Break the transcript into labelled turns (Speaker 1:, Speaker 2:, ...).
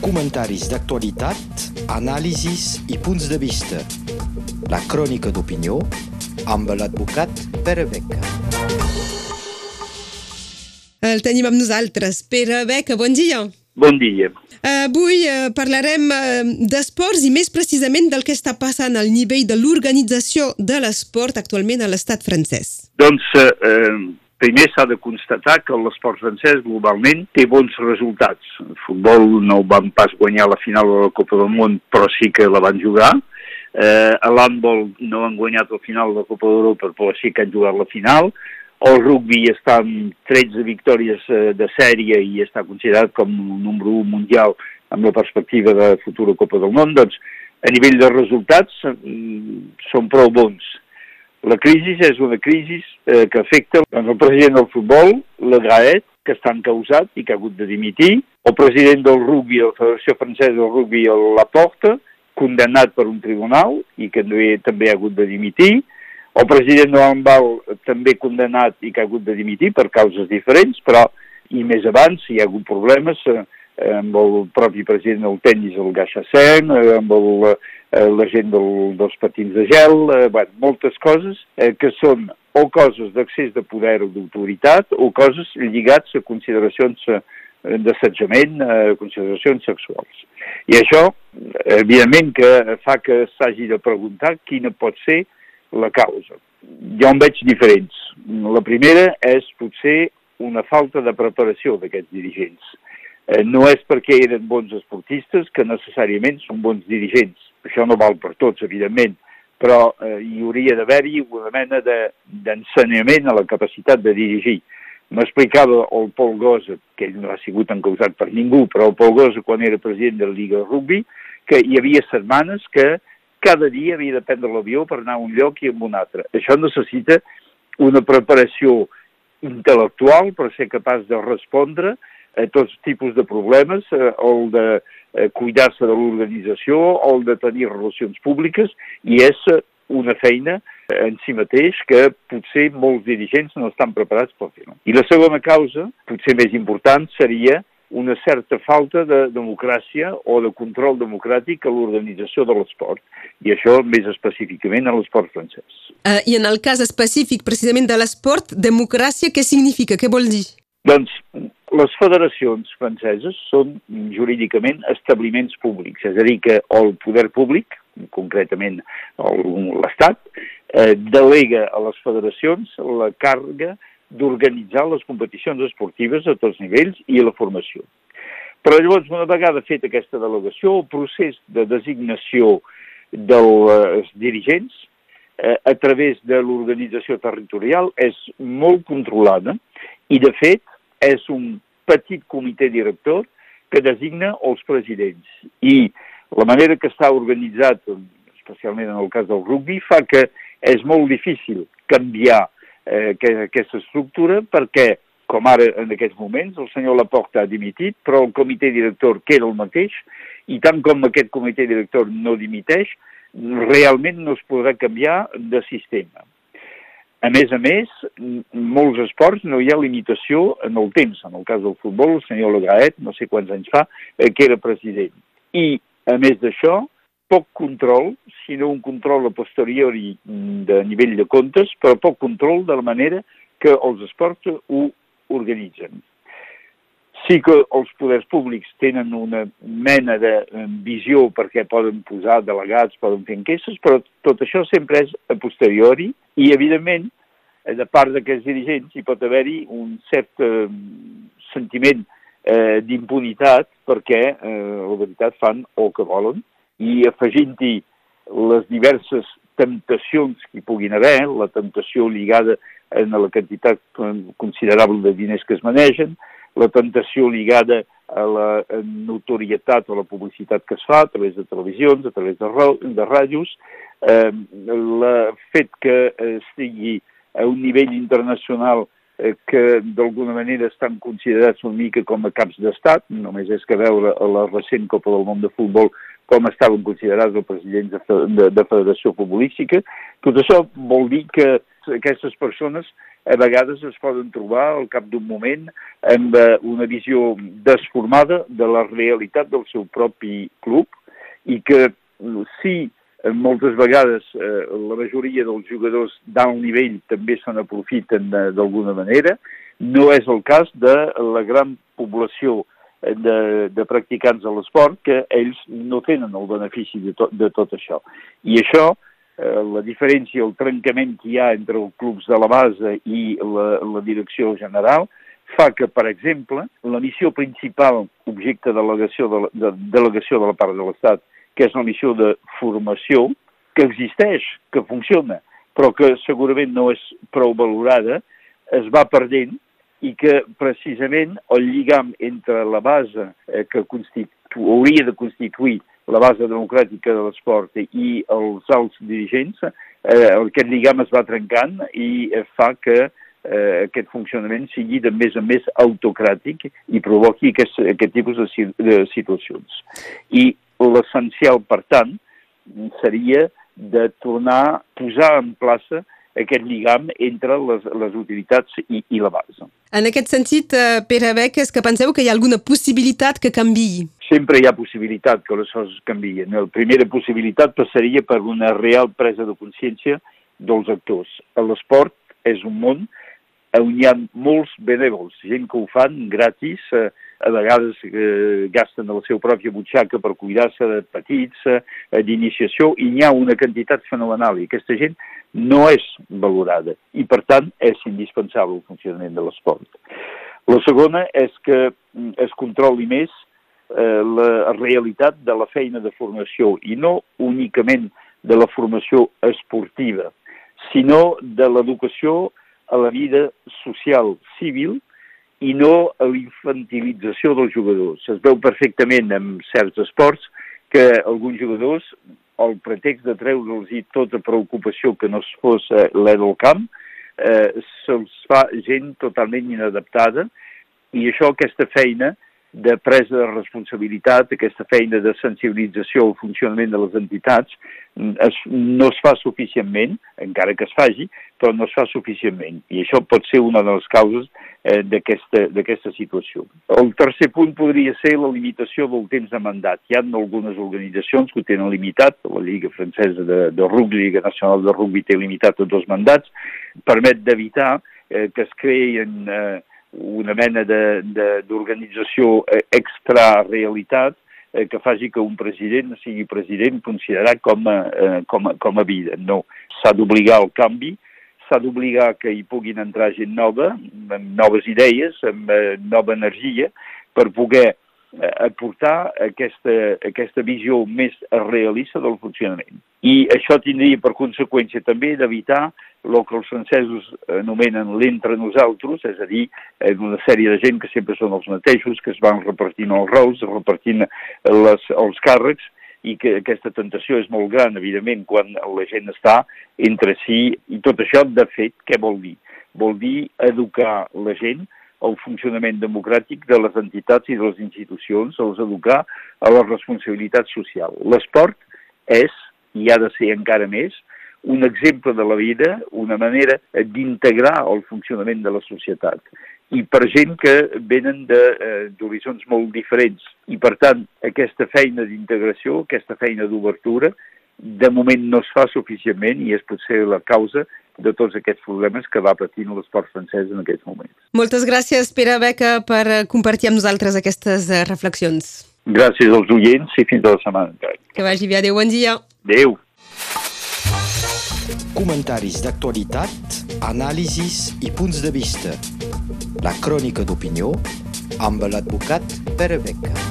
Speaker 1: Comentaris d'actualitat, anàlisis i punts de vista. La crònica d'opinió amb l'advocat Pere Beca.
Speaker 2: El tenim amb nosaltres. Pere Beca, bon dia.
Speaker 3: Bon dia.
Speaker 2: Avui eh, parlarem eh, d'esports i més precisament del que està passant al nivell de l'organització de l'esport actualment a l'estat francès.
Speaker 3: Doncs eh, eh, primer s'ha de constatar que l'esport francès globalment té bons resultats. El futbol no van pas guanyar la final de la Copa del Món, però sí que la van jugar. Eh, a l'handbol no han guanyat la final de la Copa d'Europa, però sí que han jugat la final. El rugby està amb 13 victòries eh, de sèrie i està considerat com un número 1 mundial amb la perspectiva de futura Copa del Món, doncs a nivell de resultats mm, són prou bons. La crisi és una crisi eh, que afecta doncs, el president del futbol, Le Graet, que està encausat i que ha hagut de dimitir, el president del rugby, la Federació Francesa del Rugby, Laporta, condemnat per un tribunal i que també ha hagut de dimitir, el president de l'Ambal també condemnat i que ha hagut de dimitir per causes diferents, però i més abans hi ha hagut problemes eh, amb el propi president del tennis, el Gaixassen, eh, amb el, eh, la gent del, dels patins de gel, eh, bueno, moltes coses eh, que són o coses d'accés de poder o d'autoritat o coses lligats a consideracions eh, d'assetjament, eh, consideracions sexuals. I això, evidentment, que fa que s'hagi de preguntar quina pot ser la causa. Jo en veig diferents. La primera és potser una falta de preparació d'aquests dirigents. Eh, no és perquè eren bons esportistes que necessàriament són bons dirigents. Això no val per tots, evidentment, però eh, hi hauria d'haver-hi una mena d'ensenyament de, a la capacitat de dirigir. M'explicava el Paul Gosa, que ell no ha sigut encausat per ningú, però el Paul Gosa, quan era president de la Lliga de Rugby, que hi havia setmanes que cada dia havia de prendre l'avió per anar a un lloc i a un altre. Això necessita una preparació intel·lectual per ser capaç de respondre a tots tipus de problemes, eh, el de eh, cuidar-se de l'organització, el de tenir relacions públiques, i és una feina en si mateix que potser molts dirigents no estan preparats per fer-ho. I la segona causa, potser més important, seria una certa falta de democràcia o de control democràtic a l'organització de l'esport, i això més específicament a l'esport francès.
Speaker 2: Uh, I en el cas específic precisament de l'esport, democràcia, què significa? Què vol dir?
Speaker 3: Doncs les federacions franceses són jurídicament establiments públics, és a dir, que el poder públic, concretament l'Estat, eh, delega a les federacions la càrrega d'organitzar les competicions esportives a tots nivells i la formació. Però llavors, una vegada feta aquesta delegació, el procés de designació dels dirigents eh, a través de l'organització territorial és molt controlada i, de fet, és un petit comitè director que designa els presidents. I la manera que està organitzat, especialment en el cas del rugby, fa que és molt difícil canviar eh, que, aquesta estructura perquè, com ara en aquests moments, el senyor Laporta ha dimitit, però el comitè director queda el mateix, i tant com aquest comitè director no dimiteix, realment no es podrà canviar de sistema. A més a més, molts esports no hi ha limitació en el temps. En el cas del futbol, el senyor Legaet, no sé quants anys fa, eh, que era president. I, a més d'això, poc control, sinó un control a posteriori de nivell de comptes, però poc control de la manera que els esports ho organitzen. Sí que els poders públics tenen una mena de visió perquè poden posar delegats, poden fer enquestes, però tot això sempre és a posteriori i, evidentment, de part d'aquests dirigents hi pot haver-hi un cert eh, sentiment eh, d'impunitat perquè, eh, la veritat, fan el que volen i afegint-hi les diverses temptacions que hi puguin haver, la temptació lligada a la quantitat considerable de diners que es manegen, la tentació lligada a la notorietat o la publicitat que es fa a través de televisions, a través de, de ràdios, eh, el fet que estigui a un nivell internacional eh, que d'alguna manera estan considerats una mica com a caps d'estat, només és que veure la recent Copa del Món de Futbol com estaven considerats els presidents de, de, de Federació Futbolística. Tot això vol dir que aquestes persones a vegades es poden trobar al cap d'un moment amb eh, una visió desformada de la realitat del seu propi club i que si moltes vegades eh, la majoria dels jugadors d'alt nivell també se n'aprofiten d'alguna manera, no és el cas de la gran població de, de practicants de l'esport que ells no tenen el benefici de, to, de tot això. I això, eh, la diferència, el trencament que hi ha entre els clubs de la base i la, la direcció general, fa que, per exemple, la missió principal, objecte de delegació de, de, delegació de la part de l'Estat, que és una missió de formació, que existeix, que funciona, però que segurament no és prou valorada, es va perdent i que precisament el lligam entre la base eh, que hauria de constituir la base democràtica de l'esport i els alts dirigents, eh, aquest lligam es va trencant i fa que eh, aquest funcionament sigui de més en més autocràtic i provoqui aquest, aquest tipus de, de situacions. I l'essencial, per tant, seria de tornar a posar en plaça aquest lligam entre les, les utilitats i, i la base.
Speaker 2: En aquest sentit, eh, Pere Beques, que penseu que hi ha alguna possibilitat que canvi?
Speaker 3: Sempre hi ha possibilitat que les coses canvien. La primera possibilitat passaria per una real presa de consciència dels actors. L'esport és un món on hi ha molts benèvols, gent que ho fan gratis, eh, a vegades eh, gasten de la seva pròpia butxaca per cuidar-se de petits, eh, d'iniciació, i n'hi ha una quantitat fenomenal, i aquesta gent no és valorada, i per tant és indispensable el funcionament de l'esport. La segona és que mm, es controli més la realitat de la feina de formació, i no únicament de la formació esportiva, sinó de l'educació a la vida social, civil, i no a l'infantilització dels jugadors. Es veu perfectament en certs esports que alguns jugadors, el pretext de treure'ls tota preocupació que no es fos eh, l'e del camp, eh, se'ls fa gent totalment inadaptada i això, aquesta feina, de presa de responsabilitat, aquesta feina de sensibilització al funcionament de les entitats, es, no es fa suficientment, encara que es faci, però no es fa suficientment. I això pot ser una de les causes eh, d'aquesta situació. El tercer punt podria ser la limitació del temps de mandat. Hi ha algunes organitzacions que ho tenen limitat, la Lliga Francesa de, de Rugby, Lliga Nacional de Rugby té limitat a dos mandats, permet d'evitar eh, que es creïn eh, una mena d'organització eh, extra-realitat eh, que faci que un president sigui president considerat com a, eh, com a, com a vida. No, s'ha d'obligar al canvi, s'ha d'obligar que hi puguin entrar gent nova, amb noves idees, amb eh, nova energia, per poder aportar aquesta, aquesta visió més realista del funcionament. I això tindria per conseqüència també d'evitar el que els francesos anomenen l'entre nosaltres, és a dir, una sèrie de gent que sempre són els mateixos, que es van repartint els rols, repartint les, els càrrecs, i que aquesta tentació és molt gran, evidentment, quan la gent està entre si, i tot això, de fet, què vol dir? Vol dir educar la gent al funcionament democràtic de les entitats i de les institucions, els educar a la responsabilitat social. L'esport és, i ha de ser encara més, un exemple de la vida, una manera d'integrar el funcionament de la societat i per gent que venen eh, d'horizons molt diferents. I per tant, aquesta feina d'integració, aquesta feina d'obertura, de moment no es fa suficientment i és potser la causa de tots aquests problemes que va patint l'esport francès en aquests moments.
Speaker 2: Moltes gràcies, Pere Beca, per compartir amb nosaltres aquestes eh, reflexions.
Speaker 3: Gràcies als oients i fins a la setmana.
Speaker 2: Que vagi bé. Adéu, bon dia.
Speaker 3: Adéu.
Speaker 1: Comentaris d'actualitat, anàlisis i punts de vista. La crònica d'opinió amb l'advocat Pere Beca.